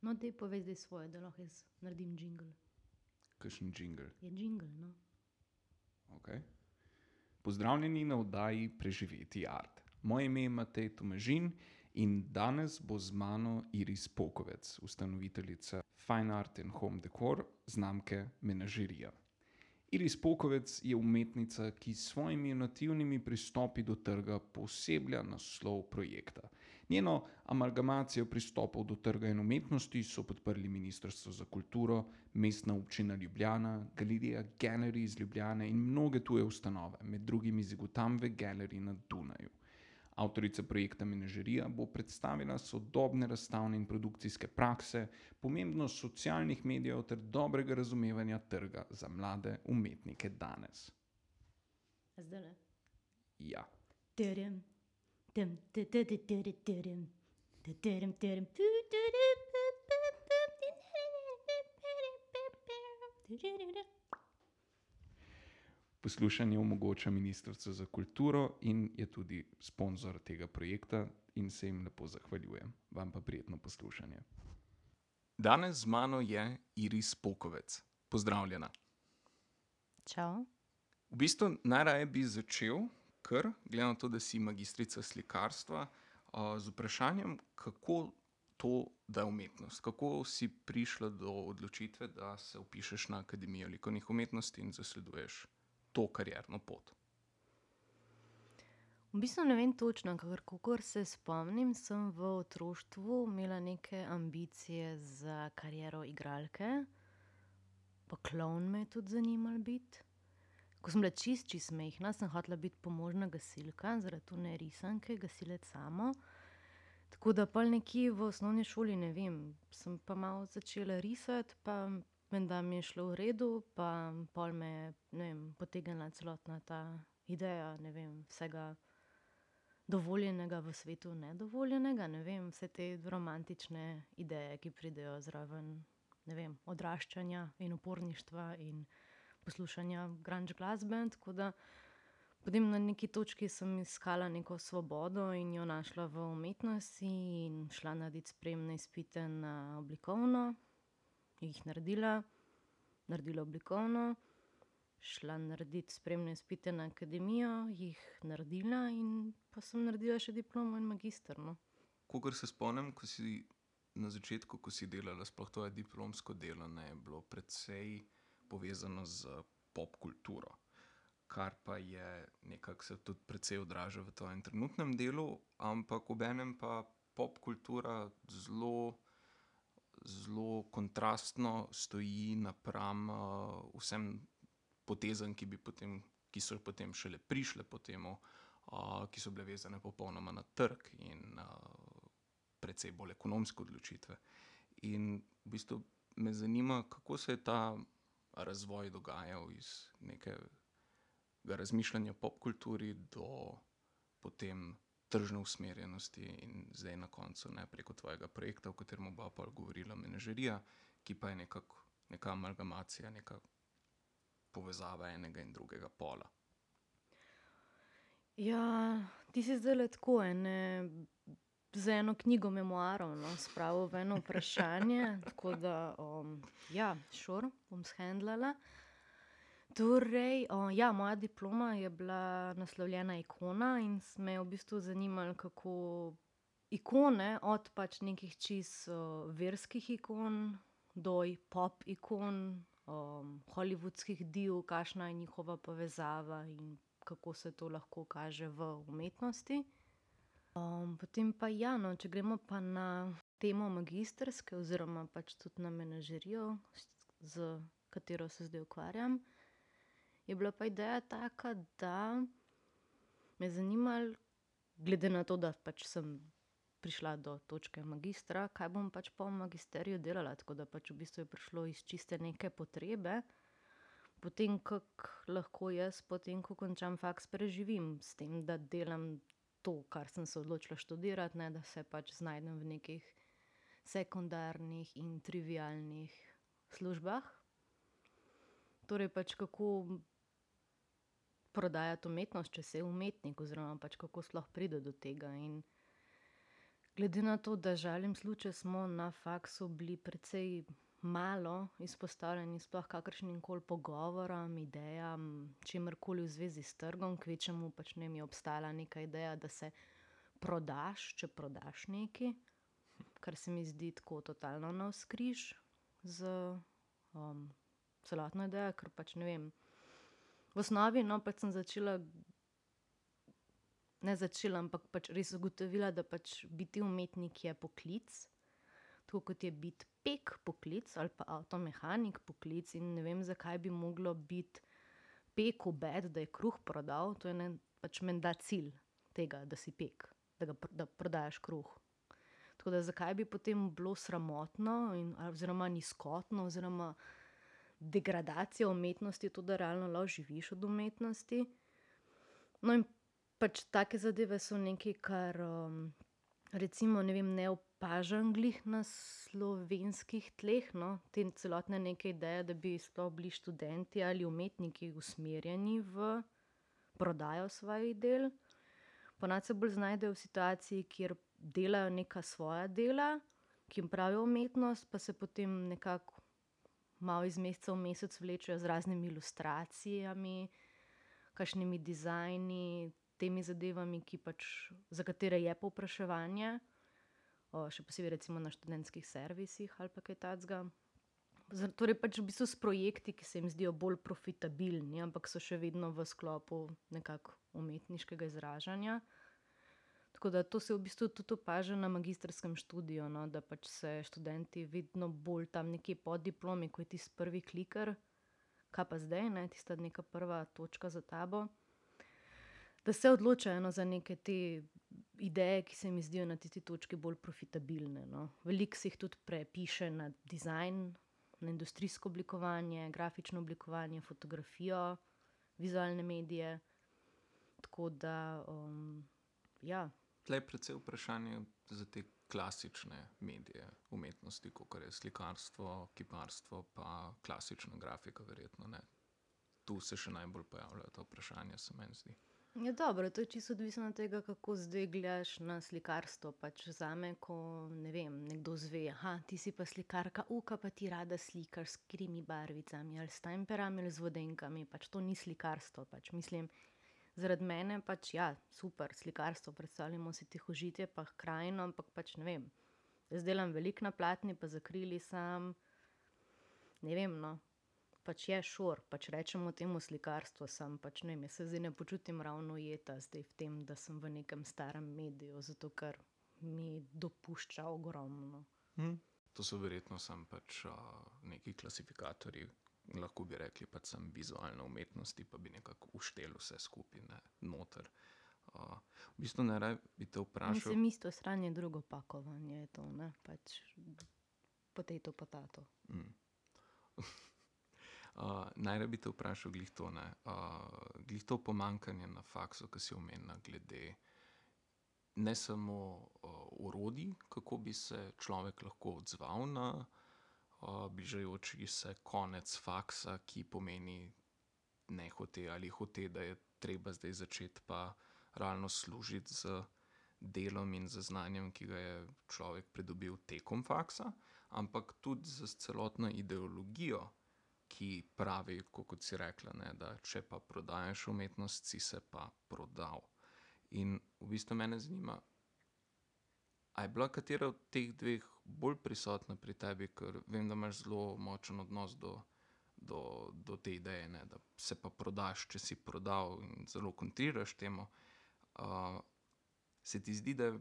No, te povej zdaj svoje, da lahko jaz naredim jingle. Kakšen jingle. Je jingle, no. Okay. Pozdravljeni na oddaji Preživeti art. Moje ime je Matej Tomažin in danes bo z mano Iris Pokovec, ustanoviteljica Fine Art and Home Decor znamke Menažerija. Iris Pokovec je umetnica, ki s svojimi inovativnimi pristopi do trga poseblja naslov projekta. Njeno amalgamacijo pristopov do trga in umetnosti so podprli Ministrstvo za kulturo, Mestna občina Ljubljana, Galerija Gallery iz Ljubljane in mnoge tuje ustanove, med drugim Zigutamve Gallery na Dunaju. Avtorica projekta Menažerija bo predstavila sodobne razstavne in produkcijske prakse, pomembnost socialnih medijev ter dobrega razumevanja trga za mlade umetnike danes. Zdaj le. Ja. Terem, Poslušanje omogoča Ministrstvo za kulturo in je tudi sponzor tega projekta, in se jim lepo zahvaljujem. Vam pa prijetno poslušanje. Danes z mano je Iris Pokovec. Pozdravljena. Čau. V bistvu najraje bi začel, ker, glede na to, da si magistrica slikarstva, a, z vprašanjem, kako to, da je umetnost. Kako si prišla do odločitve, da se vpišeš na Akademijo likovnih umetnosti in zasleduješ to karierno pot. V bistvu ne vem točno, ker kakor se spomnim, sem v otroštvu imela neke ambicije za kariero igralke, pa klovn me je tudi zanimalo biti. Ko sem bila čist, čist majhna, sem hotela biti pomožna gasilka, zaradi one risanke, gasilec samo. Tako da pol nekje v osnovni šoli, ne vem, sem pa malo začela risati, pa menda mi je šlo v redu, pa pol me je, ne vem, potegnila celotna ta ideja, ne vem, vsega dovoljenega v svetu nedovoljenega, ne vem, vse te romantične ideje, ki pridejo zraven, ne vem, odraščanja in uporništva in poslušanja grunge glasbe, tako da potem na neki točki sem iskala neko svobodo in jo našla v umetnosti in šla naredit sprejemne izpite na oblikovno, jih naredila, naredila oblikovno, šla naredit sprejemne izpite na akademijo, jih naredila in pa sem naredila še diplomo in magister, no. Kolikor se spomnim, ko si na začetku, ko si delala, sploh tvoje diplomsko delo, ne, je bilo precej povezano s popkulturo. Kar pa je nekako se tudi precej odraža v tvojem trenutnem delu, ampak obenem pa popkultura zelo, zelo kontrastno stoji napram, vsem potezam, ki potem, ki so potem šele prišle po tem, ki so bile vezane popolnoma na trg in, precej bolj ekonomske odločitve. In v bistvu me zanima, kako se je ta razvoj dogajal iz nekega razmišljanja o popkulturi do potem tržne usmerjenosti in zdaj na koncu, ne, preko tvojega projekta, o katerem bova pol govorila, Menažerija, ki pa je nekako neka amalgamacija, neka povezava enega in drugega pola. Ja, ti si zdajle tako ene, z eno knjigo memoarov, no, spravil v eno vprašanje, tako da, ja, sure, bom shendlala. Torej, ja, moja diploma je bila naslovljena Ikona in me je v bistvu zanimalo, kako ikone, od pač nekih čisto, verskih ikon do pop ikon, hollywoodskih div, kakšna je njihova povezava in kako se to lahko kaže v umetnosti. Potem pa ja, no, če gremo pa na temo magistrske oziroma pač tudi na menažerijo, s katero se zdaj ukvarjam, je bila pa ideja taka, da me je zanimalo, glede na to, da pač sem prišla do točke magistra, kaj bom pač po magisteriju delala, tako da pač v bistvu je prišlo iz čiste neke potrebe. Po tem, kako lahko jaz, potem ko končam faks, preživim s tem, da delam to, kar sem se odločila študirati, ne, da se pač znajdem v nekih sekundarnih in trivialnih službah. Torej pač kako prodajati umetnost, če si umetnik, oziroma pač kako sploh priti do tega in Glede na to, da žalim slučaj, smo na faksu bili precej malo izpostavljeni sploh kakršnim koli pogovorom, idejam, čemurkoli v zvezi s trgom, kvečjemu pač ne mi obstala neka ideja, da se prodaš, če prodaš nekaj, kar se mi zdi tako totalno navzkriž z um, celotno idejo, ker pač ne vem. V osnovi, no, pač sem začela, ne začela, ampak pač res ugotovila, da pač biti umetnik je poklic, tako kot je biti pek poklic ali pa avtomehanik poklic, in ne vem, zakaj bi moglo biti pek obed, da je kruh prodal, to je ne, pač menda cilj tega, da si pek, da, ga, da prodajaš kruh. Tako da zakaj bi potem bilo sramotno, in, oziroma nizkotno, oziroma degradacija umetnosti, to, da realno lahko živiš od umetnosti. No, in pač take zadeve so nekaj, kar um, recimo ne, vem, ne opažam glih na slovenskih tleh. No, te celotne neke ideje, da bi sploh bili študenti ali umetniki usmerjeni v prodajo svojih del. Ponavadi se bolj znajdejo v situaciji, kjer delajo neka svoja dela, ki jim pravijo umetnost, pa se potem nekako malo iz meseca v mesec vlečejo z raznimi ilustracijami, kakšnimi dizajni, temi zadevami, pač, za katere je povpraševanje, še posebej recimo na študentskih servisih ali pa kaj takega. Torej, pač v bistvu s projekti, ki se jim zdijo bolj profitabilni, ampak so še vedno v sklopu nekako umetniškega izražanja. Tako da to se v bistvu tudi opaža na magistrskem študiju, no, da pač se študenti vedno bolj tam nekje po diplomi, ko je tisti prvi kliker, kaj pa zdaj, ne, tista neka prva točka za tabo. Da se odločajo no, za neke te ideje, ki se mi zdijo na tisti točki bolj profitabilne. No. Veliko se jih tudi prepiše na dizajn, na industrijsko oblikovanje, grafično oblikovanje, fotografijo, vizualne medije. Tako da, um, ja. Tle je predvsem vprašanje za te klasične medije umetnosti, kot je slikarstvo, kiparstvo, pa klasična grafika, verjetno ne. Tu se še najbolj pojavljajo ta vprašanja, se meni zdi. Ja, dobro, to je čisto odvisno od tega, kako zdaj gledaš na slikarstvo. Pač za me, ko ne vem, nekdo zve, da ti si pa slikarka, uka pa ti rada slikaš s krimi barvicami ali s temperami ali z vodenkami. Pač to ni slikarstvo. Pač mislim, zaradi mene pač ja, super slikarstvo, predstavljamo si tih užitje, pa krajino, ampak pač ne vem. Jaz delam veliko na platni, pa zakrili sam, ne vem. No. Pač je šor, pač rečemo temu slikarstvo, sam pač ne vem. Jaz se zdaj ne počutim ravno ujeta zdaj v tem, da sem v nekem starem mediju, zato ker mi dopušča ogromno. Hm. To so verjetno samo pač, uh, neki klasifikatorji, lahko bi rekli, da sem vizualna umetnost, pa bi nekako uštel vse skupaj ne, noter. Uh, v bistvu ne raje bi te vprašal. Mislim, isto sranje, drugo pakovanje je to, ne pač potato, potato. Mm. uh, Najraje bi te vprašal, glih to, ne, uh, glih to pomankanje na faksu, ki si omenila, glede ne samo uh, urodij, kako bi se človek lahko odzval na bližajoči se konec faksa, ki pomeni ne hote ali hote, da je treba zdaj začeti pa realno služiti z delom in z znanjem, ki ga je človek pridobil tekom faksa, ampak tudi z celotno ideologijo, ki pravi, kot si rekla, ne, da če pa prodajaš umetnost, si se pa prodal. In v bistvu me zanima, ali je bila katera od teh dveh bolj prisotna pri tebi, ker vem, da imaš zelo močen odnos do, do, do te ideje, ne? da se pa prodaš, če si prodal in zelo kontriraš temu. Uh, se ti zdi, da je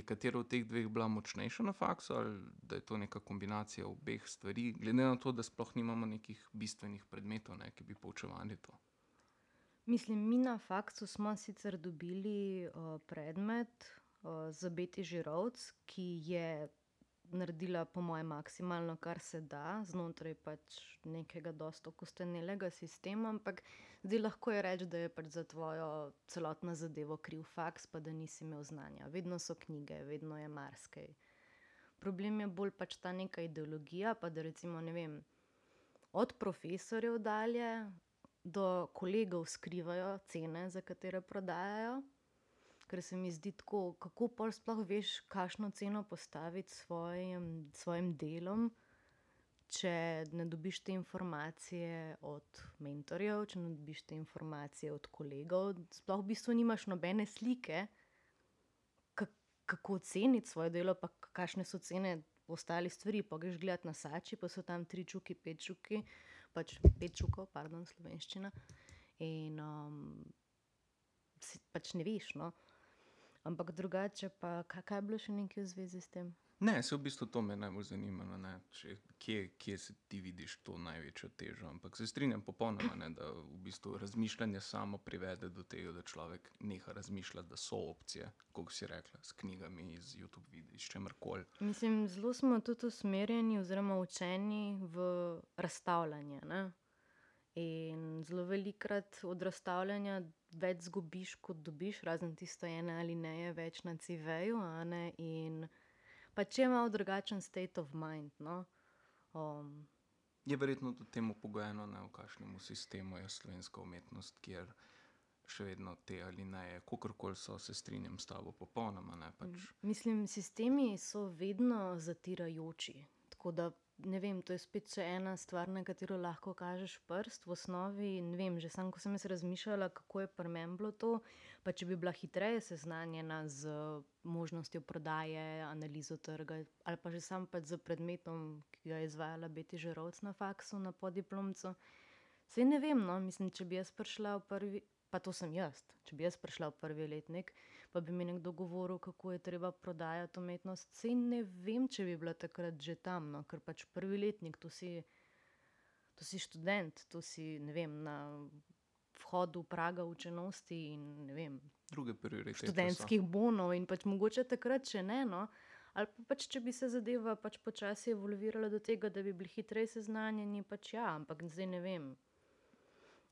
katera od teh dveh bila močnejša na faksu, ali da je to neka kombinacija obeh stvari, glede na to, da sploh nimamo nekih bistvenih predmetov, ne, ki bi poučevali to. Mislim, mi na faksu smo sicer dobili uh, predmet, za Beti Žirovc, ki je naredila, po mojem, maksimalno, kar se da, znotraj pač nekega dosto kostenelega sistema, ampak zdaj lahko je reči, da je pač za tvojo celotno zadevo kriv faks, pa da nisi imel znanja. Vedno so knjige, vedno je marsikaj. Problem je bolj pač ta neka ideologija, pa da recimo ne vem. Od profesorjev dalje do kolegov skrivajo cene, za katere prodajajo ker se mi zdi tako, kako pol sploh veš, kakšno ceno postaviti svojim, svojim delom, če ne dobiš te informacije od mentorjev, če ne dobiš te informacije od kolegov, sploh v bistvu nimaš nobene slike, ka- kako oceniti svoje delo, pa kakšne so cene ostali stvari. Pa greš gledat na Sači, pa so tam tri čuki, pet čuki, pač pet čukov, pardon, slovenščina. In um, si, pač ne veš. No? Ampak drugače, pa kaj, kaj je bilo še nekaj v zvezi s tem? Ne, se v bistvu to me je najbolj zanimalo, ne, če, kje, kje se ti vidiš to največjo težo. Ampak se strinjam popolnoma, ne, da v bistvu razmišljanje samo privede do tega, da človek neha razmišljati, da so opcije, kot si rekla, s knjigami, iz YouTube videa, s čemarkoli. Mislim, zelo smo tudi usmerjeni oziroma učeni v razstavljanje. Ne? In zelo velikrat od razstavljanja več zgubiš, kot dobiš, razen tisto ene ali ne, več na CV-ju. In pač je malo drugačen state of mind. No? Um, Je verjetno tudi temu pogojeno, ne, v kakšnem sistemu je slovenska umetnost, kjer še vedno te ali ne, kakorkoli so, se strinjam s tabo popolnoma. Ne, pač. Mislim, sistemi so vedno zatirajoči. Tako da, ne vem, to je spet še ena stvar, na katero lahko kažeš prst. V osnovi, ne vem, že sam, ko sem jaz razmišljala, kako je pri meni bilo to, pa če bi bila hitreje seznanjena z možnostjo prodaje, analizo trga, ali pa že sam pač z predmetom, ki ga je izvajala Beti Žerovc na faksu, na podiplomcu. Sej ne vem, no, mislim, če bi jaz prišla v prvi, pa to sem jaz, če bi jaz prišla v prvi letnik, pa bi mi nekdo govoril, kako je treba prodajati umetnost. Sej ne vem, če bi bila takrat že tam, no, ker pač prvi letnik, to si, to si študent, to si, vem, na vhodu praga učenosti in ne vem, Druge prioritete. so. študentskih bonov in pač mogoče takrat še ne. No? Ali pa pač, če bi se zadeva pač počasi evolvirala do tega, da bi bili hitreje seznanjeni, pač ja, ampak zdaj ne vem.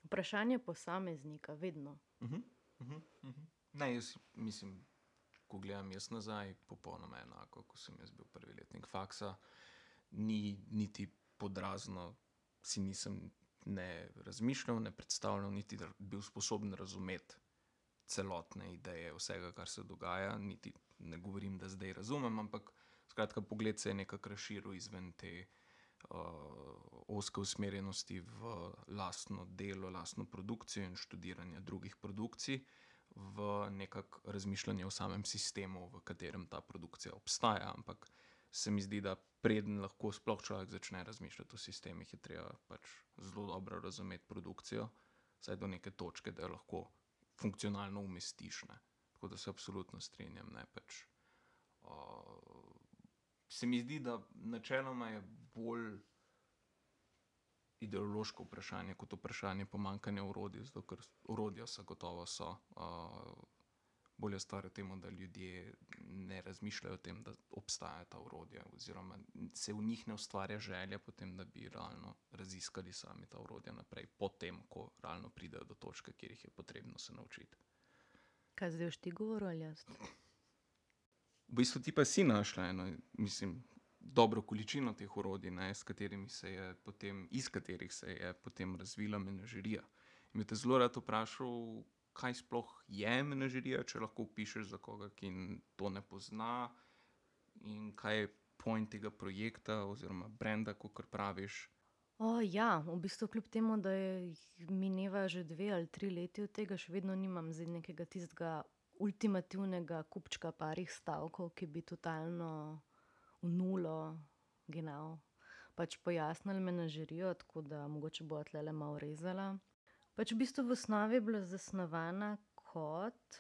Vprašanje posameznika, vedno. Uh -huh, uh -huh, uh -huh. Ne, jaz mislim, ko gledam jaz nazaj, popolnoma enako, kot sem jaz bil prvi letnik faksa. Ni niti podrazno, si nisem ne razmišljal, ne predstavljal, niti bil sposoben razumeti celotne ideje vsega, kar se dogaja. Niti ne govorim, da zdaj razumem, ampak skratka, pogled se je nekako razširil izven te uh, ozke usmerjenosti v lastno delo, lastno produkcijo in študiranje drugih produkcij, v nekako razmišljanje o samem sistemu, v katerem ta produkcija obstaja. Ampak se mi zdi, da preden lahko sploh človek začne razmišljati o sistemih, je treba pač zelo dobro razumeti produkcijo, vsaj do neke točke, da jo lahko funkcionalno umestiš. Ne. Tako da se absolutno strinjam. Ne, pač, uh, se mi zdi, da načeloma je bolj ideološko vprašanje kot vprašanje pomankanja urodij, zato ker urodja so gotovo so. Uh, bolje stvar je temu, da ljudje ne razmišljajo o tem, da obstajajo ta urodja, oziroma se v njih ne ustvarja želja potem, da bi realno raziskali sami ta urodja naprej, potem, ko realno pridejo do točke, kjer jih je potrebno se naučiti. Kaj zdaj ti govoril ali jaz? V bistvu ti pa si našla eno, mislim, dobro količino teh orodij, ne, s katerimi se je potem, iz katerih se je potem razvila menažerija. In bi te zelo rad vprašal, kaj sploh je menažerija, če lahko opišeš za koga, ki to ne pozna, in kaj je point tega projekta oziroma brenda, kot praviš. O, ja, v bistvu, kljub temu, da je mineva že dve ali tri leti od tega, še vedno nimam zdaj nekega tistega ultimativnega kupčka parih stavkov, ki bi totalno v nulo gnal. Pač pojasnili menažerijo, tako da mogoče bo tle malo rezala. Pač v bistvu v osnovi je bila zasnovana kot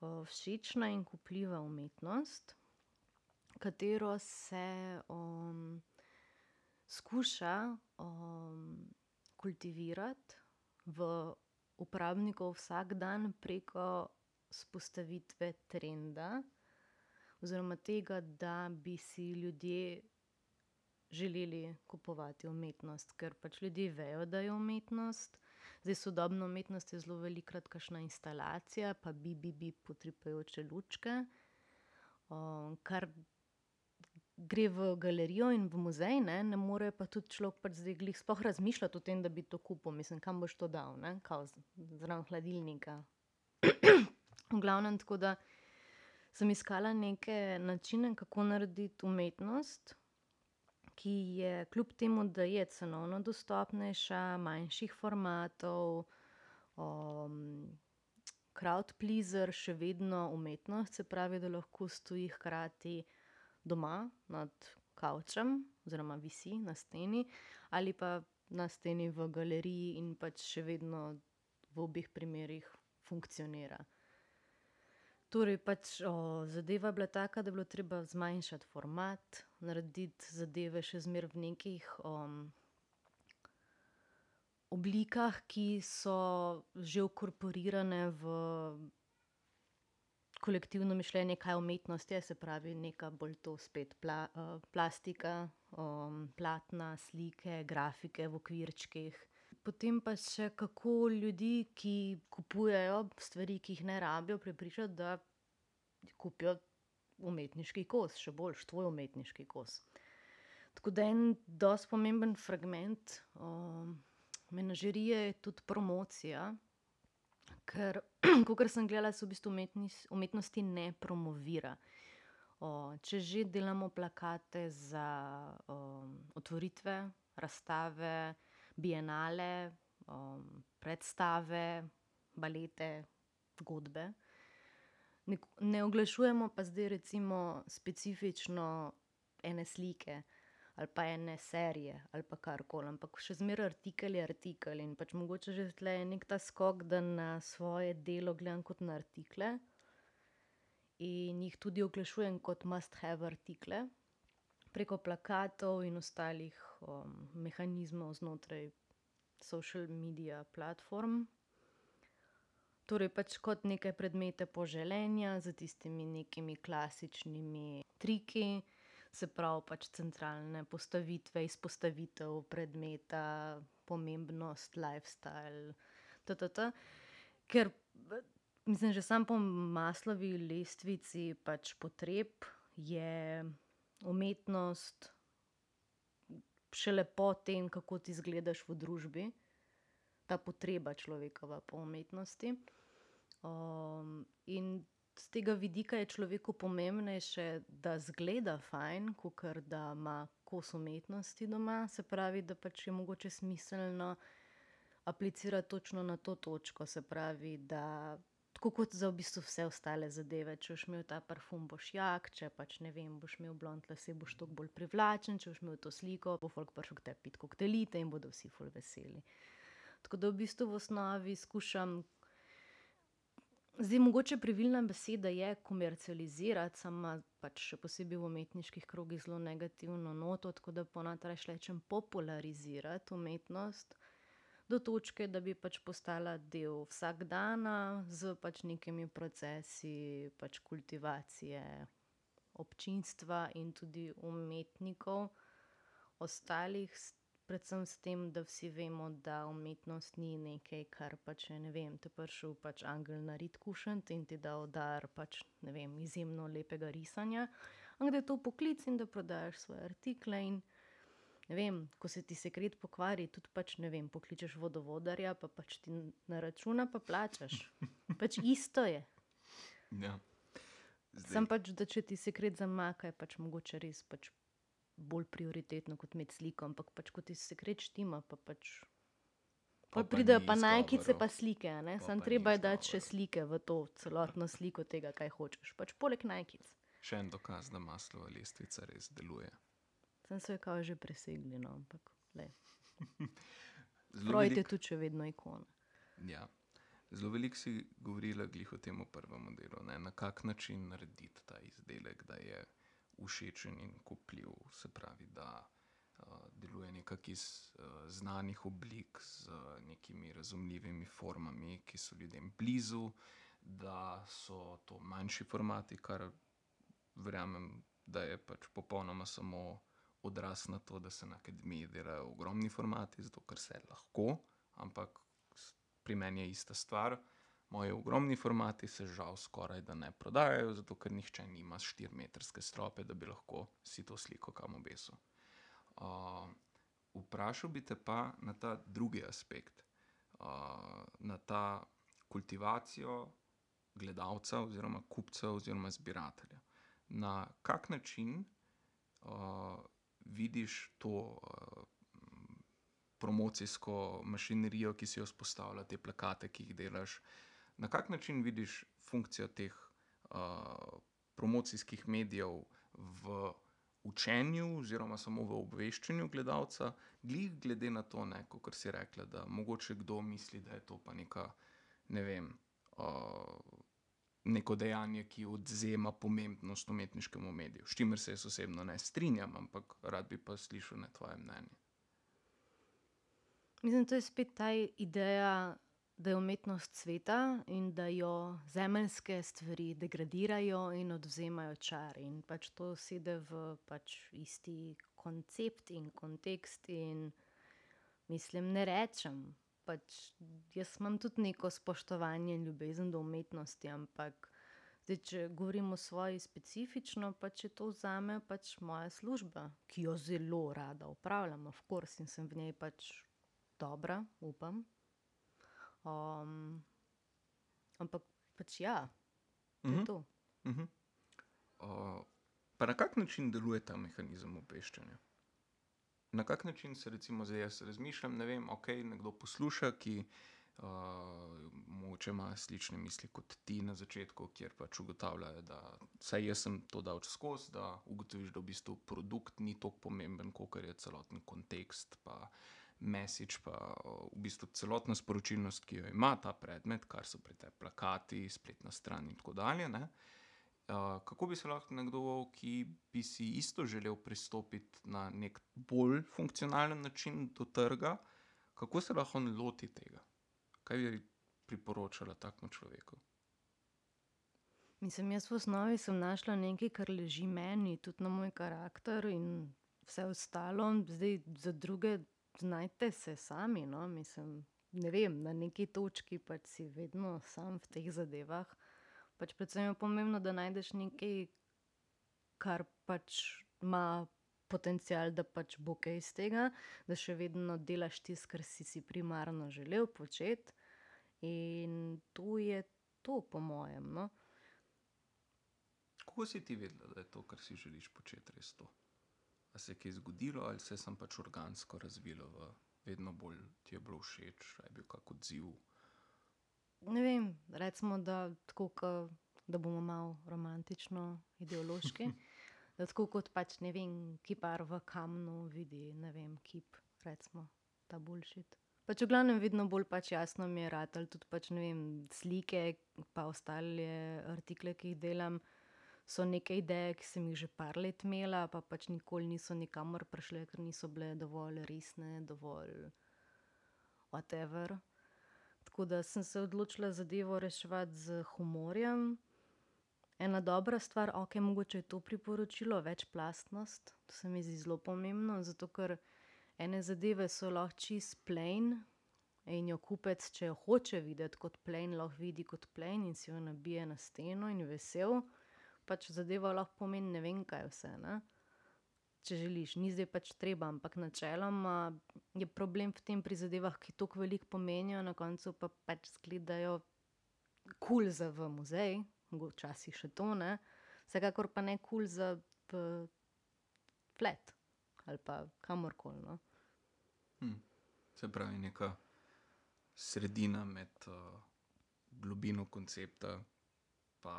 o, všečna in kupljiva umetnost, katero se um, skuša um, kultivirati v uporabnikov vsak dan preko vzpostavitve trenda, oziroma tega, da bi si ljudje želeli kupovati umetnost, ker pač ljudje vejo, da je umetnost. Zdaj, sodobna umetnost je zelo velikrat kakšna instalacija, pa bi, bi, bi potripajoče lučke, um, kar gre v galerijo in v muzej, ne, ne more pa tudi človek pač zdaj glih sploh razmišljati o tem, da bi to kupil, mislim, kam boš to dal, ne, kao zraven hladilnika. v glavnem, tako da sem iskala neke načine, kako narediti umetnost, ki je kljub temu, da je cenovno dostopnejša, manjših formatov, um, crowd pleaser, še vedno umetnost, se pravi, da lahko stoji hkrati doma nad kavčem, oziroma visi na steni, ali pa na steni v galeriji in pač še vedno v obeh primerih funkcionira. Torej, pač, o, zadeva je bila taka, da je bilo treba zmanjšati format, narediti zadeve še zmeraj v nekih, oblikah, ki so že vkorporirane v kolektivno mišljenje, kaj umetnost je, se pravi, neka bolj to spet plastika, platna, slike, grafike v okvirčkih. Potem pa še kako ljudi, ki kupujejo stvari, ki jih ne rabijo, prepričati, da kupijo umetniški kos, še boljše, tvoj umetniški kos. Tako da en dosti pomemben fragment, menažerije je tudi promocija, ker kakor sem gledala, se v bistvu umetnosti ne promovira. če že delamo plakate za, otvoritve, razstave, bienale, predstave, balete, godbe, ne oglašujemo pa zdaj recimo specifično ene slike ali pa ene serije ali pa karkoli, ampak še zmeraj artikel je artikel in pač mogoče že tule je neki ta skok, da na svoje delo gledam kot na artikle in jih tudi oglašujem kot must have artikle preko plakatov in ostalih, mehanizmov znotraj social media platform. Torej pač kot neke predmete poželenja s tistimi nekimi klasičnimi triki, se pravi pač centralne postavitve, izpostavitev predmeta, pomembnost, lifestyle, Ker mislim, že samo po Maslowi lestvici pač potreb je umetnost šele po tem, kako ti izgledaš v družbi. Ta potreba človekova po umetnosti. in s tega vidika je človeku pomembnejše, da izgleda fajn, kakor da ima kos umetnosti doma, se pravi, da pač je mogoče smiselno aplicirati točno na to točko, se pravi, da tako kot za v bistvu vse ostale zadeve, če boš imel ta parfum, boš jak, če pač, ne vem, boš imel blond lase, boš toliko bolj privlačen, če boš imel to sliko, bo folk prišel k tebi pit koktelite in bodo vsi ful veseli. Tako da v bistvu v osnovi skušam, zdaj mogoče pravilna beseda je komercializirati, samo ima pač še posebej v umetniških krogih zelo negativno noto, tako da ponavadi rajši rečem popularizirati umetnost do točke, da bi pač postala del vsakdana s pač nekimi procesi pač kultivacije občinstva in tudi umetnikov. Ostalih predvsem s tem, da vsi vemo, da umetnost ni nekaj, kar pač je, ne vem, te prišel pač angel na rit kušnat in ti dal dar pač, ne vem, izjemno lepega risanja, ampak da je to poklic in da prodajaš svoje artikle in, ne vem, ko se ti sekret pokvari, tudi pač, ne vem, pokličeš vodovodarja, pa pač ti naračuna pa plačaš. Pač isto je. Ja. Samo pač, da če ti sekret zamaka, je pač mogoče res pač bolj prioritetno kot imeti sliko, ampak pač, ko ti sekret štima, pa pač Pol pa pridejo pa najkice pa slike, pa ni treba je dati še slike v to celotno sliko tega, kaj hočeš, pač poleg najkic. Še en dokaz, da Maslova lestvica res deluje. Samo so jo kao že presegli, no, ampak Zelo Freud je tudi še vedno ikona. ja. Zelo veliko si govorila glih o tem prvem delu, ne, na kak način narediti ta izdelek, da je všečen in kupljiv, se pravi, da, deluje nekako iz, znanih oblik z nekimi razumljivimi formami, ki so ljudem blizu, da so to manjši formati, kar verjamem, da je pač popolnoma samo odraz na to, da se na akademiji delajo ogromni formati, zato ker se lahko, ampak pri meni je ista stvar. Moji ogromni formati se žal skorajda ne prodajajo, zato ker nihče nima štirimetrske strope, da bi lahko si to sliko kam obesil. vprašal bi te pa na ta drugi aspekt, na ta kultivacijo gledalca, oziroma kupca, oziroma zbiratelja. Na kak način uh, vidiš to uh, promocijsko mašinerijo, ki si jo vzpostavlja, te plakate, ki jih delaš? Na kak način vidiš funkcijo teh uh, promocijskih medijev v učenju, oziroma samo v obveščanju gledalca, glih glede na to, kot si rekla, da mogoče kdo misli, da je to pa neka, ne vem, uh, neko dejanje, ki odzema pomembnost umetniškemu mediju. S čimer se jaz osebno ne strinjam, ampak rad bi pa slišal na tvoje mnenje. Mislim, da je spet ta ideja da je umetnost sveta in da jo zemeljske stvari degradirajo in odvzemajo čar. In pač to sedi v pač isti koncept in kontekst. In mislim, ne rečem. Pač jaz imam tudi neko spoštovanje in ljubezen do umetnosti, ampak zdaj, če govorim o svoji specifično, pač je to za me pač moja služba, ki jo zelo rada upravljam, of course, in sem v njej pač dobra, upam. Um, ampak pač ja, to je Mhm. to. Mhm. Uh, pa na kak način deluje ta mehanizem obveščanja? Na kak način se, recimo, zdaj jaz razmišljam, ne vem, ok, nekdo posluša, ki uh, mogoče ima slične misli kot ti na začetku, kjer pač ugotavljajo, da vsaj jaz sem to dal skozi, da ugotoviš, da v bistvu produkt ni tako pomemben, kot je celoten kontekst. Pa, Message, pa v bistvu celotna sporočilnost, ki jo ima ta predmet, kar so pri tebi plakati, spletna stran in tako dalje. ne. Uh, kako bi se lahko nekdo, ki bi si isto želel pristopiti na nek bolj funkcionalen način do trga, kako se lahko on loti tega? Kaj bi priporočala takemu človeku? Mislim, jaz v osnovi sem našla nekaj, kar leži meni, tudi na moj karakter in vse ostalo. Zdaj za druge znajte se sami. No? Mislim, ne vem, na neki točki pač si vedno sam v teh zadevah. Pač predvsem je pomembno, da najdeš nekaj, kar pač ima potencial, da pač bo kaj iz tega, da še vedno delaš tisto, kar si si primarno želel početi. In to je to, po mojem. No? Kako si ti vedela, da je to, kar si želiš početi, res to? A se je kaj zgodilo, ali se je sem pač organsko razvilo, v vedno bolj ti je bilo všeč, ali je bil kak odziv? Ne vem, recimo, da, tako, ka, da bomo malo romantično, ideološki. da tako kot pač ne vem, kipar v kamnu vidi, ne vem, kip, recimo, ta bullshit. Pač v glavnem vedno bolj pač jasno mi je rad, tudi pač ne vem, slike, pa ostale artikle, ki jih delam, so neke ideje, ki sem jih že par let imela, pa pač nikoli niso nikamor prišle, ker niso bile dovolj resne, dovolj whatever. Tako da sem se odločila zadevo reševati z humorjem. Ena dobra stvar, ok, mogoče je to priporočilo, večplastnost. To se mi zdi zelo pomembno, zato ker ene zadeve so lahko čist plain in jo kupec, če jo hoče videti kot plain, lahko vidi kot plain in si jo nabije na steno in je vesel. Pač zadeva lahko pomeni ne vem kaj vse. Ne? Če želiš, ni zdaj pač treba, ampak načeloma je problem v tem pri zadevah, ki tako veliko pomenijo, na koncu pa pač zgledajo kul cool za v muzej, včasih še to ne, vsekakor pa ne kul cool za v flat ali pa kamorkoli. No. Hm. Se pravi, neka sredina med uh, globino koncepta in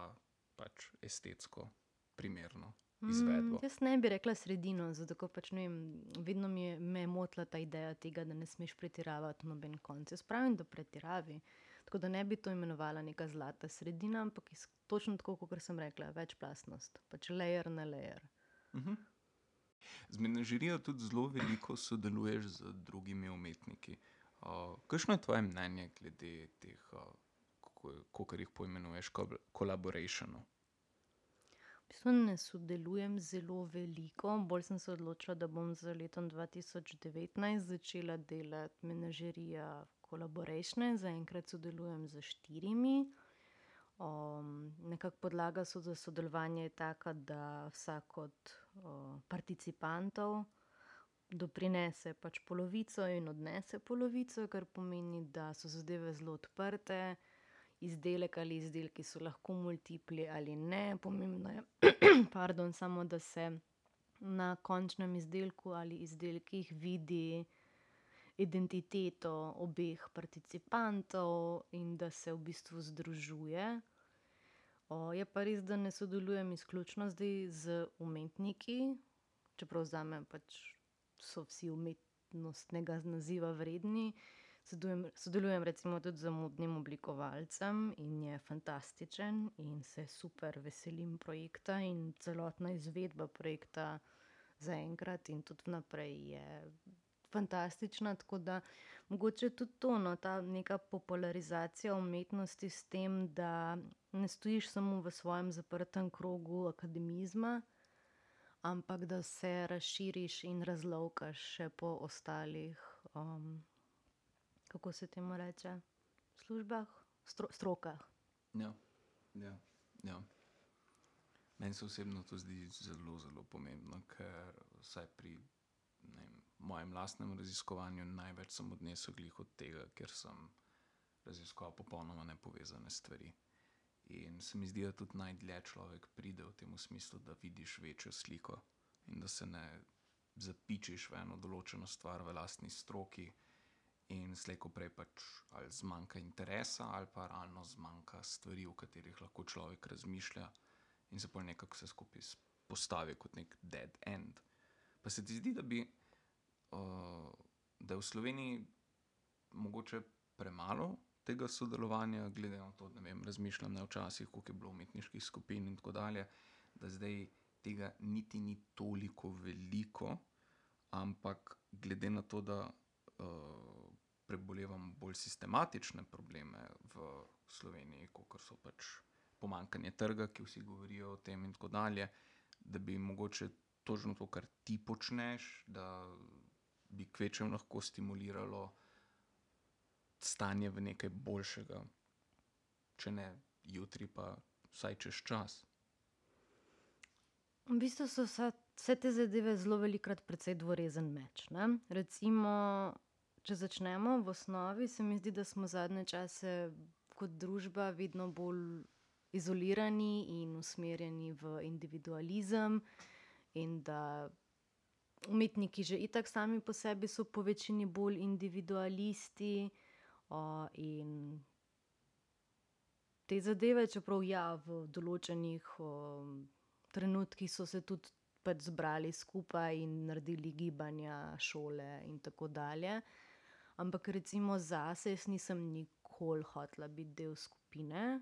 pač estetsko primerno izvedbo. Mm, jaz ne bi rekla sredino, zato pač, ne vem, vedno mi je, me je motila ta ideja tega, da ne smeš pretiravati noben konec. Jaz pravim, da pretiravi. Tako da ne bi to imenovala neka zlata sredina, ampak iz, točno tako, kot sem rekla, večplastnost, pač layer na layer. Uh -huh. Z menažerijo tudi zelo veliko sodeluješ z drugimi umetniki. Uh, kakšno je tvoje mnenje glede teh, uh, kako jih poimenuješ, kolaborationov? V bistvu ne sodelujem zelo veliko, bolj sem se odločila, da bom za letom 2019 začela delati menažerija kolaboratione. Zaenkrat sodelujem z štirimi. Um, nekako podlaga za sodelovanje je taka, da vsak od participantov doprinese pač polovico in odnese polovico, kar pomeni, da so zadeve zelo odprte. Izdelek ali izdelki so lahko multipli ali ne. Pomembno je, pardon, samo da se na končnem izdelku ali izdelkih vidi identiteto obeh participantov in da se v bistvu združuje. O, je pa res, da ne sodelujem izključno zdaj z umetniki, čeprav zame pač so vsi umetnostnega naziva vredni. Sodelujem, sodelujem recimo tudi z modnim oblikovalcem in je fantastičen in se super veselim projekta in celotna izvedba projekta zaenkrat in tudi vnaprej je fantastična, tako da mogoče tudi to, no, ta neka popularizacija umetnosti s tem, da ne stojiš samo v svojem zaprtem krogu akademizma, ampak da se razširiš in razlovkaš še po ostalih, kako se temu reče, službah, strokah. Ja, ja, ja. Meni se osebno to zdi zelo, zelo pomembno, ker vsaj pri, vem, mojem lastnem raziskovanju največ sem odnesel glih od tega, ker sem raziskoval popolnoma nepovezane stvari. In se mi zdi, da tudi najdlje človek pride v tem smislu, da vidiš večjo sliko in da se ne zapičiš v eno določeno stvar v lastni stroki in slej ko prej pač ali zmanjka interesa ali pa realno zmanjka stvari, o katerih lahko človek razmišlja in se pol nekako vse skupaj postavi kot neki dead end. Pa se ti zdi, da bi, da je v Sloveniji mogoče premalo tega sodelovanja, glede na to, ne vem, razmišljam, ne, včasih, koliko je bilo umetniških skupin in tako dalje, da zdaj tega niti ni toliko veliko, ampak glede na to, da, prebolevamo bolj sistematične probleme v Sloveniji, kakor so pač pomanjkanje trga, ki vsi govorijo o tem in tako dalje, da bi mogoče točno to, kar ti počneš, da bi kvečjemu lahko stimuliralo stanje v nekaj boljšega, če ne jutri, pa vsaj čez čas. V bistvu so vsa, vse te zadeve zelo velikokrat precej dvorezen meč, ne. Recimo, če začnemo v osnovi, se mi zdi, da smo zadnje čase kot družba vedno bolj izolirani in usmerjeni v individualizem in da umetniki že itak sami po sebi so po večini bolj individualisti, in te zadeve, čeprav ja, v določenih, trenutkih so se tudi pač zbrali skupaj in naredili gibanja, šole in tako dalje. Ampak recimo zase jaz nisem nikoli hotela biti del skupine.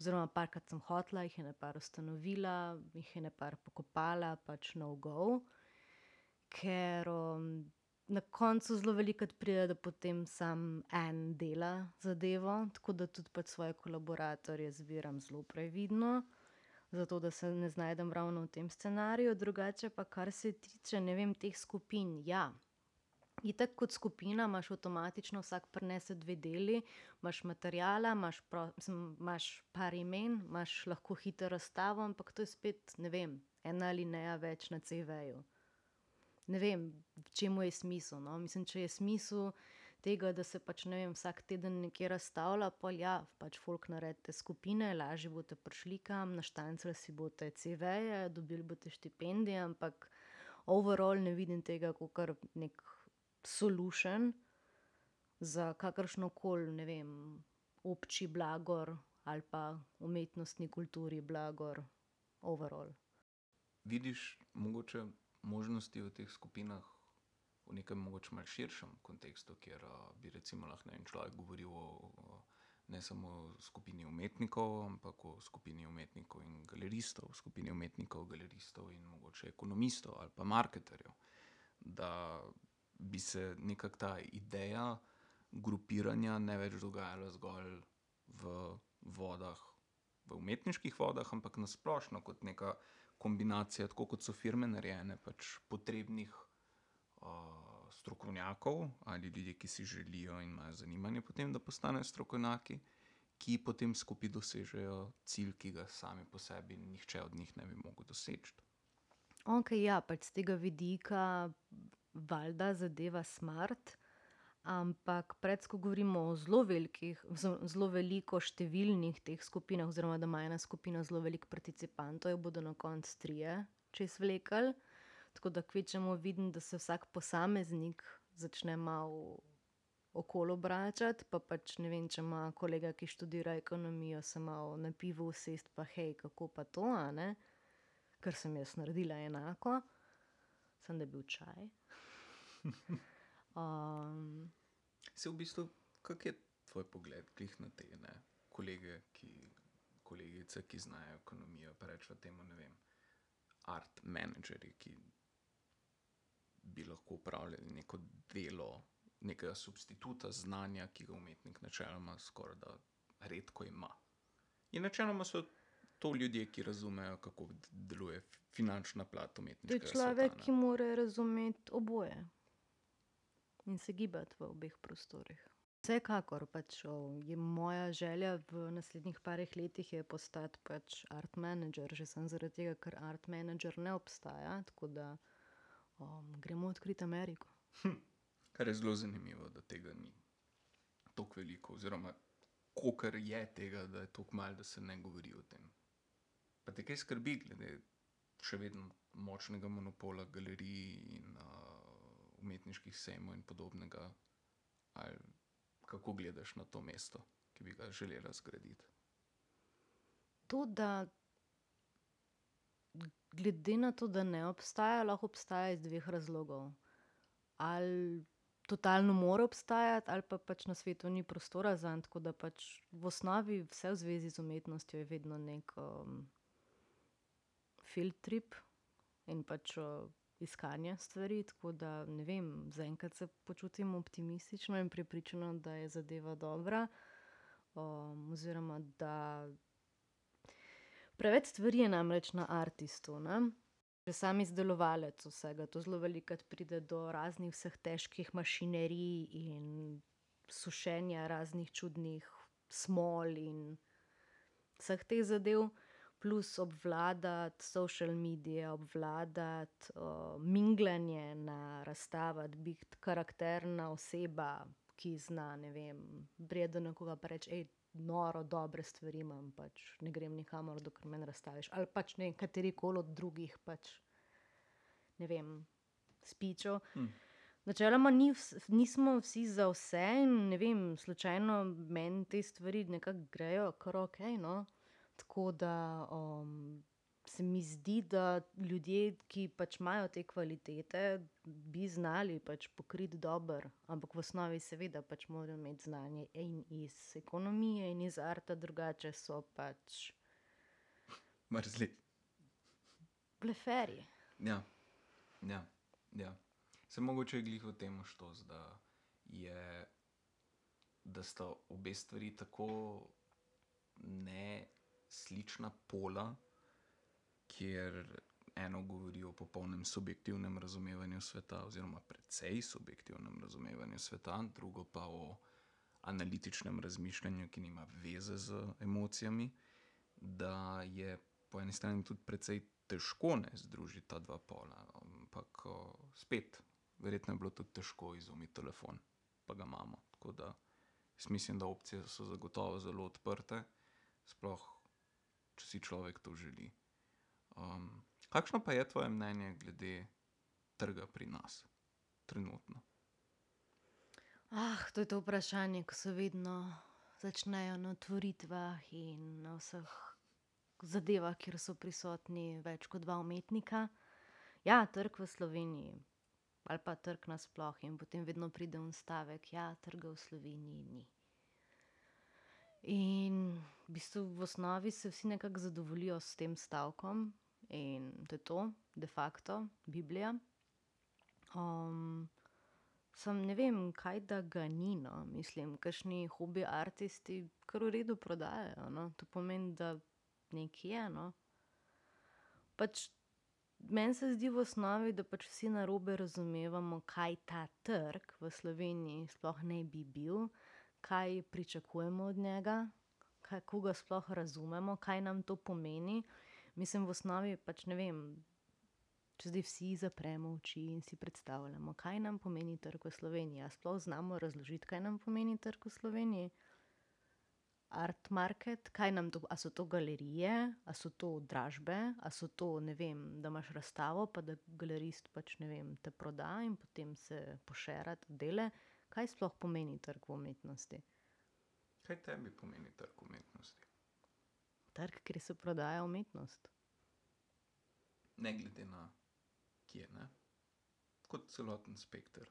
Oziroma parkrat sem hotela, jih ene par ustanovila, jih ene par pokopala, pač no go. Ker, na koncu zelo velikokrat pride, da potem samo en dela zadevo, tako da tudi pač svoje kolaboratorje izbiram zelo previdno, zato da se ne znajdem ravno v tem scenariju, drugače pa, kar se tiče, ne vem, teh skupin, ja. Itak kot skupina imaš avtomatično vsak prinese dve deli, imaš materiala, imaš mislim, imaš par imen, imaš lahko hitro razstavo, ampak to je spet, ne vem, ena alineja več na CV-ju. Ne vem, v čem je smisel, no, mislim, če je smisel tega, da se pač, ne vem, vsak teden nekje razstavlja, pol ja, pač folk naredite skupine, lažje boste prišli kam, naštancali si boste CV-je, dobili boste štipendije, ampak overall ne vidim tega kakor neki solution za kakršnokoli, ne vem, obči blagor ali pa umetnostni kulturi blagor overall. Vidiš mogoče možnosti v teh skupinah v nekem mogoče malo širšem kontekstu, kjer, bi recimo lahko, vem, človek govoril o, ne samo skupini umetnikov, ampak o skupini umetnikov in galeristov, skupini umetnikov, galeristov in mogoče ekonomistov ali pa marketerjev. Da bi se nekako ta ideja grupiranja ne več dogajala zgolj v vodah, v umetniških vodah, ampak na splošno kot neka kombinacija, tako kot so firme narejene, pač potrebnih, strokovnjakov ali ljudi, ki si želijo in imajo zanimanje po tem, da postanejo strokovnjaki, ki potem skupaj dosežejo cilj, ki ga sami po sebi nihče od njih ne bi mogel doseči. Okej, ja, pač s tega vidika valjda zadeva smart, Ampak pred, ko govorimo o zelo velikih, zelo veliko številnih teh skupinah, oziroma da ima ena skupina zelo veliko participantov, jo bodo na koncu trije čez vlekel. Tako da kvečemo vidim, da se vsak posameznik začne malo okolo obračati, pa pač ne vem, če ima kolega, ki študira ekonomijo, se malo na pivo usest, pa hej, kako pa to, a ne? Ker sem jaz naredila enako, sem da je bil čaj. Um, Se v bistvu, kak je tvoj pogled glih na te ne? kolege, ki, kolegice, ki znajo ekonomijo, pa rečemo temu, ne vem, art menedžerji, ki bi lahko upravljali neko delo, nekega substituta znanja, ki ga umetnik načeloma skoraj da redko ima. In načeloma so to ljudje, ki razumejo, kako deluje finančna plat to je človek, sveta, ki mora razumeti oboje in se gibati v obeh prostorih. Vsekakor pač je moja želja v naslednjih parih letih je postati pač art manager, že sem zaradi tega, ker art manager ne obstaja, tako da um, gremo odkriti Ameriko. Kar je zelo zanimivo, da tega ni tako veliko, oziroma kolikor je tega, da je tako malo, da se ne govori o tem. Pa te kaj skrbi, glede še vedno močnega monopola galerij in uh, umetniških sejmov in podobnega. Ali kako gledaš na to mesto, ki bi ga želela zgraditi? To, da glede na to, da ne obstaja, lahko obstaja iz dveh razlogov. Ali totalno mora obstajati, ali pa pač na svetu ni prostora za tako da pač v osnovi vse v zvezi z umetnostjo je vedno nek um, field trip in pač uh, iskanje stvari. Tako da ne vem, zaenkrat se počutim optimistično in prepričano, da je zadeva dobra. Um, oziroma, da Preveč stvari je namreč na artistu. Ne? Že sam izdelovalec vsega, to zelo velikokrat pride do raznih vseh težkih mašinerij in sušenja raznih čudnih smol in vseh teh zadev, plus obvladati social medije, obvladati uh, minglanje na razstavah, biti karakterna oseba, ki zna, ne vem, brede do nekoga pa reči, noro, dobre stvari imam, pač ne grem nikamor, dokler me ne razstaviš. Ali pač ne vem, kateri koli od drugih, pač ne vem, spičev. Hm. Načeloma ni, nismo vsi za vse in ne vem, slučajno meni te stvari nekako grejo, kar ok. No? Tako da um, se mi zdi, da ljudje, ki pač imajo te kvalitete, bi znali pač pokriti dobro, ampak v osnovi, seveda, pač morajo imeti znanje in iz ekonomije, in iz arta, drugače so pač Mrzli. bleferi. Ja, ja, ja. Se mogoče je glih v tem štos, da je, da sta obe stvari tako neslična pola, kjer eno govori o popolnem subjektivnem razumevanju sveta, oziroma precej subjektivnem razumevanju sveta, drugo pa o analitičnem razmišljanju, ki nima veze z emocijami, da je po eni strani tudi precej težko ne združiti ta dva pola. Ampak o, spet, verjetno je bilo tudi težko izumiti telefon, pa ga imamo. Tako da jaz mislim, da opcije so zagotovo zelo odprte, sploh če si človek to želi. Um, kakšno pa je tvoje mnenje glede trga pri nas, trenutno? Ah, to je to vprašanje, ko se vedno začnejo na otvoritvah in na vseh zadevah, kjer so prisotni več kot dva umetnika. Ja, trg v Sloveniji, ali pa trg nasploh, in potem vedno pride un stavek, ja, trga v Sloveniji ni. In v bistvu v osnovi se vsi nekako zadovoljijo s tem stavkom, in to je to, de facto, Biblija. Um, Sam ne vem, kaj da ga ni. No. Mislim, kakšni hobi artisti kar v redu prodajajo. No. To pomeni, da nekje je. No. Pač meni se zdi v osnovi, da pač vsi na robe razumevamo, kaj ta trg v Sloveniji sploh ne bi bil, kaj pričakujemo od njega, kako ga sploh razumemo, kaj nam to pomeni. Mislim, v osnovi pač ne vem. če zdaj vsi zapremo oči in si predstavljamo, kaj nam pomeni trg v Sloveniji, a sploh znamo razložiti, kaj nam pomeni trg v Sloveniji. Art market, kaj nam to, a so to galerije, a so to dražbe, a so to, ne vem, da imaš razstavo, pa da galerist pač ne vem, te proda in potem se pošera dele. Kaj sploh pomeni trg v umetnosti? Kaj tebi pomeni trg umetnosti? Trg, kjer se prodaja umetnost. Ne glede na kje, ne? Kot celoten spekter.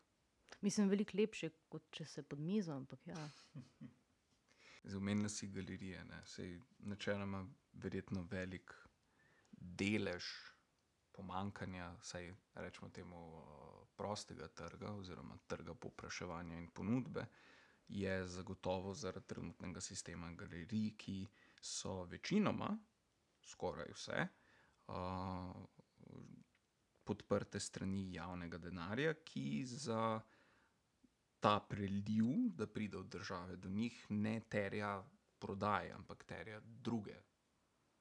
Mislim, veliko lepše, kot če se pod mizo, ampak ja. Omenila si galerije, ne, saj načeloma verjetno velik delež pomanjkanja, vsaj recimo temu prostega trga oziroma trga povpraševanja in ponudbe, je zagotovo zaradi trenutnega sistema galerij, ki so večinoma, skoraj vse, podprte s strani javnega denarja, ki za ta preliv, da pride od države do njih, ne terja prodaje, ampak terja druge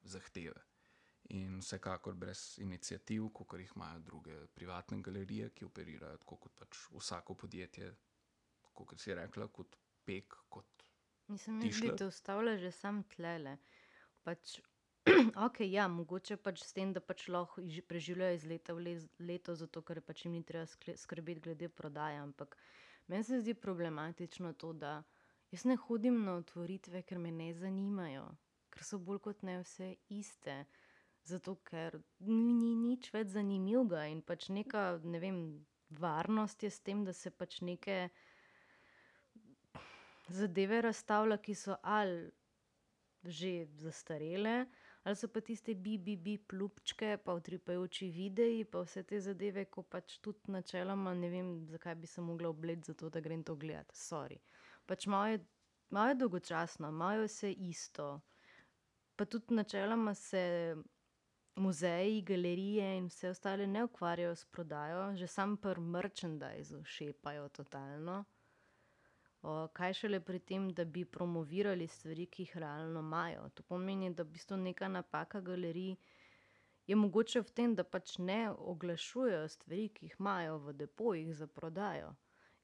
zahteve. In vsekakor brez iniciativ, kakor jih imajo druge privatne galerije, ki operirajo tako kot pač vsako podjetje, kot si rekla, kot Pek, kot Mislim, bi Tišler. te ustavila že samo tlele. Pač okej, ja, mogoče pač s tem, da pač lahko ži- preživljajo iz leta v leto, zato ker pač jim ni treba skrbeti glede prodaje, ampak meni se zdi problematično to, da jaz ne hodim na otvoritve, ker me ne zanimajo, ker so bolj kot ne vse iste. Zato ker ni, ni nič več zanimivega in pač neka, ne vem, varnost je s tem, da se pač neke zadeve razstavlja, ki so ali že zastarele, ali so pa tiste bi-bi-bi plupčke, pa utripajoči videi, pa vse te zadeve, ko pač tudi načeloma ne vem, zakaj bi se mogla obleči za to, da grem to gledat, sorry. Pač malo je, malo je dolgočasno, malo je vse isto. Pa tudi načeloma se muzeji, galerije in vse ostale ne ukvarjajo s prodajo, že sam pri merchandiseu šepajo totalno. O, kaj šele pri tem, da bi promovirali stvari, ki jih realno imajo. To pomeni, da v bistvu neka napaka galerij je mogoče v tem, da pač ne oglašujejo stvari, ki jih imajo v depojih za prodajo.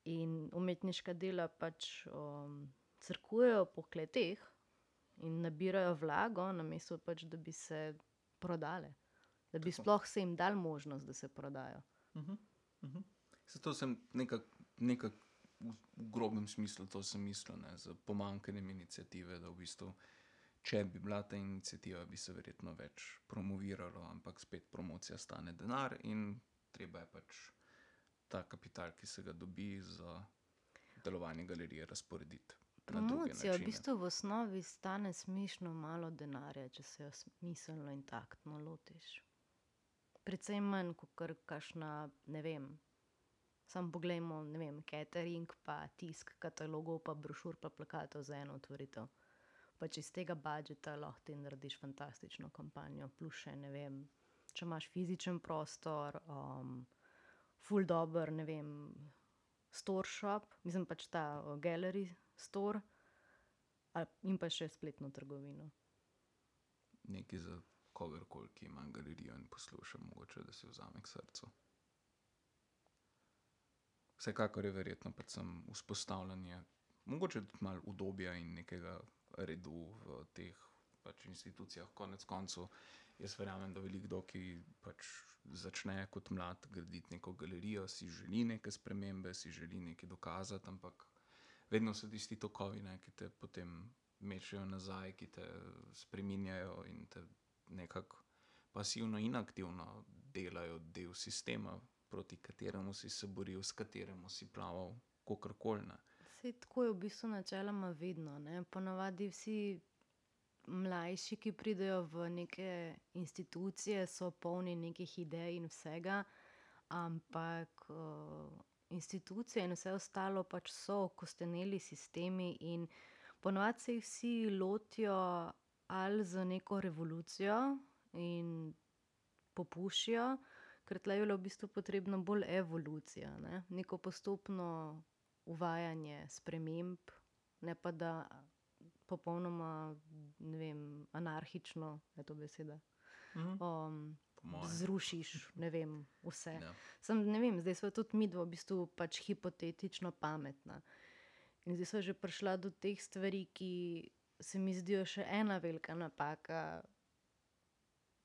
In umetniška dela pač um, crkujejo po kleteh in nabirajo vlago, namesto pač, da bi se prodale. Da bi Tako. sploh se jim dal možnost, da se prodajo. Zato sem nekako nekak v, v grobem smislu to sem mislil, ne, z pomanjkanjem iniciative, da v bistvu, če bi bila ta iniciativa, bi se verjetno več promoviralo, ampak spet promocija stane denar in treba je pač ta kapital, ki se ga dobi za delovanje galerije, razporediti. Promocija v bistvu v osnovi stane smešno malo denarja, če se jo smiselno in taktno lotiš. Precej manj kot kakšna, ne vem. Sam poglejmo, ne vem, catering, pa tisk katalogov, pa brošur, pa plakatov za eno otvoritev. Pač iz tega budžeta lahko ti narediš fantastično kampanjo, plus še ne vem, če imaš fizičen prostor, um, full dober, ne vem, store shop, mislim pač ta uh, gallery store, ali, in pa še spletno trgovino. Nekaj za kogarkoli, ki ima galerijo in posluša, mogoče da si vzame k srcu. Vsekakor je verjetno predvsem vzpostavljanje, mogoče tudi malo udobja in nekega redu v teh pač institucijah. Konec koncev, jaz verjamem, da veliko, ki pač začne kot mlad graditi neko galerijo, si želi neke spremembe, si želi nekaj dokazati, ampak vedno so tisti tokovi, ne, ki te potem mečejo nazaj, ki te spreminjajo in te nekako pasivno in aktivno delajo del sistema, proti kateremu si se boril, s katerim si plaval, kakorkoli. ne. Sej tako je v bistvu načeloma vedno. Ne? Ponavadi vsi mlajši, ki pridejo v neke institucije, so polni nekih idej in vsega, ampak institucije in vse ostalo pač so okosteneli sistemi in ponavadi se jih vsi lotijo ali z neko revolucijo in popušijo, ker tle je bilo v bistvu potrebno bolj evolucija, ne? neko postopno uvajanje sprememb, ne pa da popolnoma, ne vem, anarhično je to beseda. Zrušiš, ne vem, vse. Ja. Sem, ne vem, zdaj smo tudi mi dva v bistvu pač hipotetično pametna. In zdaj smo že prišla do teh stvari, ki se mi zdijo še ena velika napaka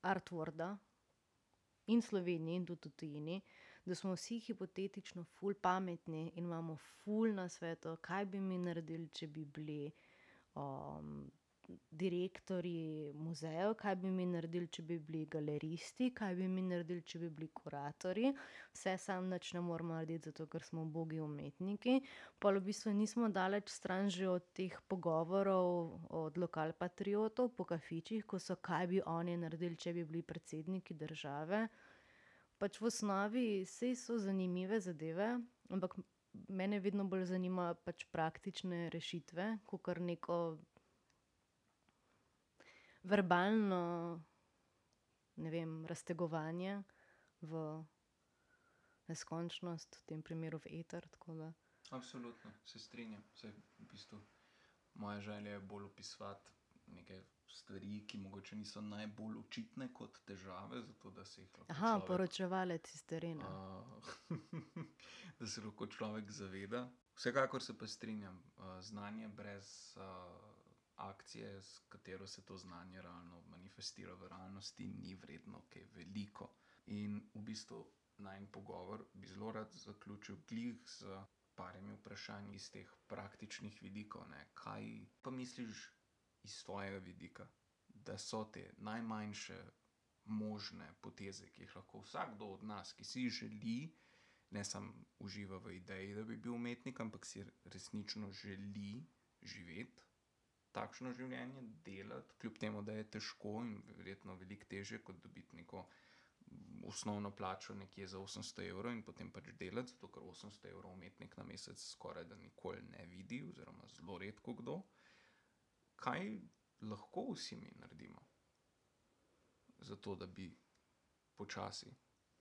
Artworda in Sloveniji, in tudi tujini, da smo vsi hipotetično ful pametni in imamo ful na svetu, kaj bi mi naredili, če bi bili um, direktori muzejev, kaj bi mi naredili, če bi bili galeristi, kaj bi mi naredili, če bi bili kuratorji. Vse sam nič ne moramo narediti, zato ker smo bogi umetniki. Pa v bistvu nismo daleč stran že od teh pogovorov od lokalpatriotov po kafičih, ko so kaj bi oni naredili, če bi bili predsedniki države. Pač v osnovi sej so zanimive zadeve, ampak mene vedno bolj zanima pač praktične rešitve, kot neko verbalno, ne vem, raztegovanje v neskončnost, v tem primeru v eter. Absolutno, se strinjam. Saj, v bistvu, moja želja je bolj opisovati neke stvari, ki mogoče niso najbolj očitne kot težave, zato da se jih lahko Aha, človek, poročevalec iz terena. a, da se lahko človek zaveda. Vsekakor se pa strinjam, a, znanje brez a, akcije, s katero se to znanje realno manifestira v realnosti, ni vredno kaj veliko. In v bistvu naj pogovor bi zelo rad zaključil glih z parimi vprašanji iz teh praktičnih vidikov. Ne. Kaj pa misliš iz svojega vidika, da so te najmanjše možne poteze, ki jih lahko vsakdo od nas, ki si želi, ne samo uživa v ideji, da bi bil umetnik, ampak si resnično želi živeti takšno življenje, delati, kljub temu, da je težko in verjetno veliko težje, kot dobiti neko osnovno plačo nekje za 800 evrov in potem pač delati, zato ker 800 evrov umetnik na mesec skoraj da nikoli ne vidi, oziroma zelo redko kdo. Kaj lahko vsi mi naredimo, zato da bi počasi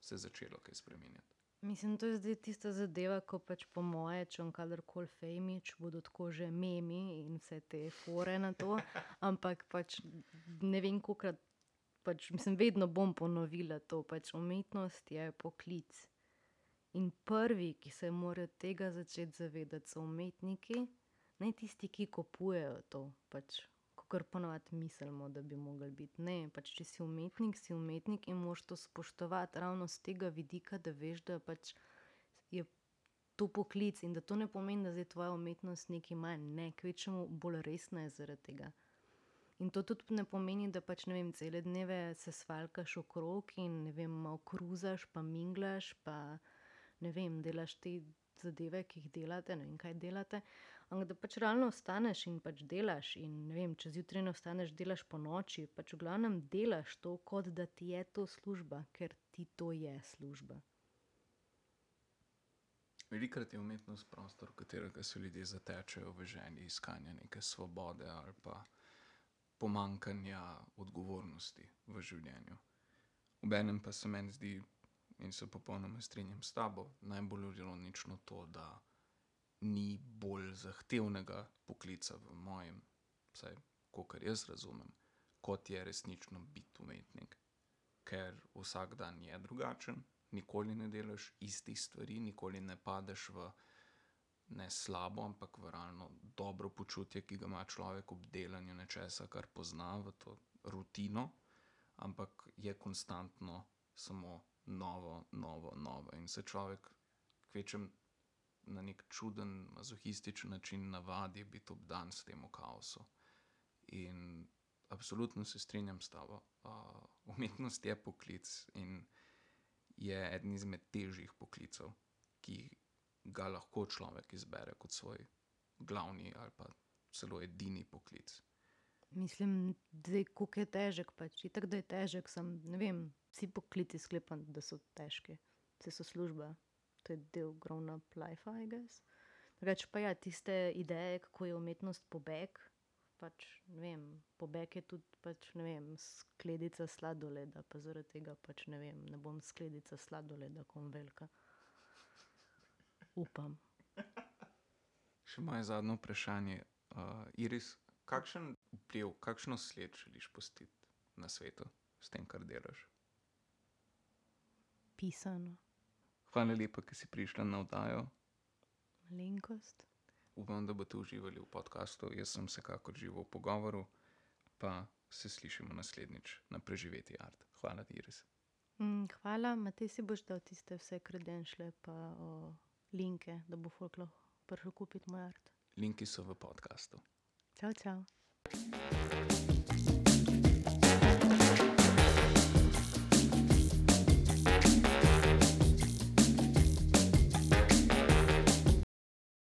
se začelo kaj spremenjati? Mislim, to je zdaj tista zadeva, ko pač po moje, če bom kadarkoli fejmič, bodo tako že memi in vse te fore na to. Ampak pač ne vem, kolikrat, pač, mislim, vedno bom ponovila to. Pač umetnost je poklic. In prvi, ki se morajo tega začeti zavedati, so umetniki, ne tisti, ki kupujejo to. Pač, Kar ponovadi mislimo, da bi mogli biti. Ne, pač če si umetnik, si umetnik in moš to spoštovati ravno z tega vidika, da veš, da pač je to poklic in da to ne pomeni, da je tvoja umetnost nekaj manj, ne, kvečemu bolj resna je zaradi tega. In to tudi ne pomeni, da pač ne vem, cele dneve se svalkaš okrog in ne vem, malo kruzaš, pa minglaš, pa ne vem, delaš te zadeve, ki jih delate, ne vem, kaj delate. Ampak da pač realno ostaneš in pač delaš, in vem, če zjutraj ne ostaneš, delaš po noči, pač v glavnem delaš to, kot da ti je to služba, ker ti to je služba. Velikokrat je umetnost prostor, v katerega se ljudje zatečejo v želji iskanja neke svobode ali pa pomankanja odgovornosti v življenju. Obenem pa se meni zdi, in se popolnoma strinjam s tabo, najbolj ironično to, da ni bolj zahtevnega poklica v mojem, vsaj kar jaz razumem, kot je resnično biti umetnik. Ker vsak dan je drugačen, nikoli ne delaš istih stvari, nikoli ne padeš v ne slabo, ampak v realno dobro počutje, ki ga ima človek ob delanju nečesa, kar pozna v to rutino, ampak je konstantno samo novo, novo, novo. In se človek kvečem na nek čuden, mazohističen način navadi biti obdan s tem kaosom. In absolutno se strinjam s tabo. Uh, umetnost je poklic in je eden izmed težjih poklicev, ki ga lahko človek izbere kot svoj glavni ali pa celo edini poklic. Mislim, da je kako je težek, pač je tako, da je težek. Sem, vem, vsi poklici sklepam, da so težki, vse so službe to je del grown up life, I guess. Drugač pa ja, tiste ideje, kako je umetnost pobeg. Pač, ne vem, pobeg je tudi pač, ne vem, skledica sladoleda, pa zaradi tega pač ne vem, ne bom skledica sladoleda, kom velika. Upam. Še moje zadnje vprašanje, uh, Iris, kakšen vpliv, kakšno sled želiš pustiti na svetu s tem, kar delaš? pisano. Hvala lepa, ker si prišla na oddajo. Malenkost. Upam, da boste uživali v podkastu. Jaz sem vsekakor živel v pogovoru, pa se slišimo naslednjič na preživeti art. Hvala, Iris. Mm, hvala, Matej si boš dal tiste vse kredenšle pa o, linke, da bo folk lahko prišel kupiti moj art. Linki so v podkastu. Čau, čau.